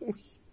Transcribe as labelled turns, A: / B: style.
A: Uy.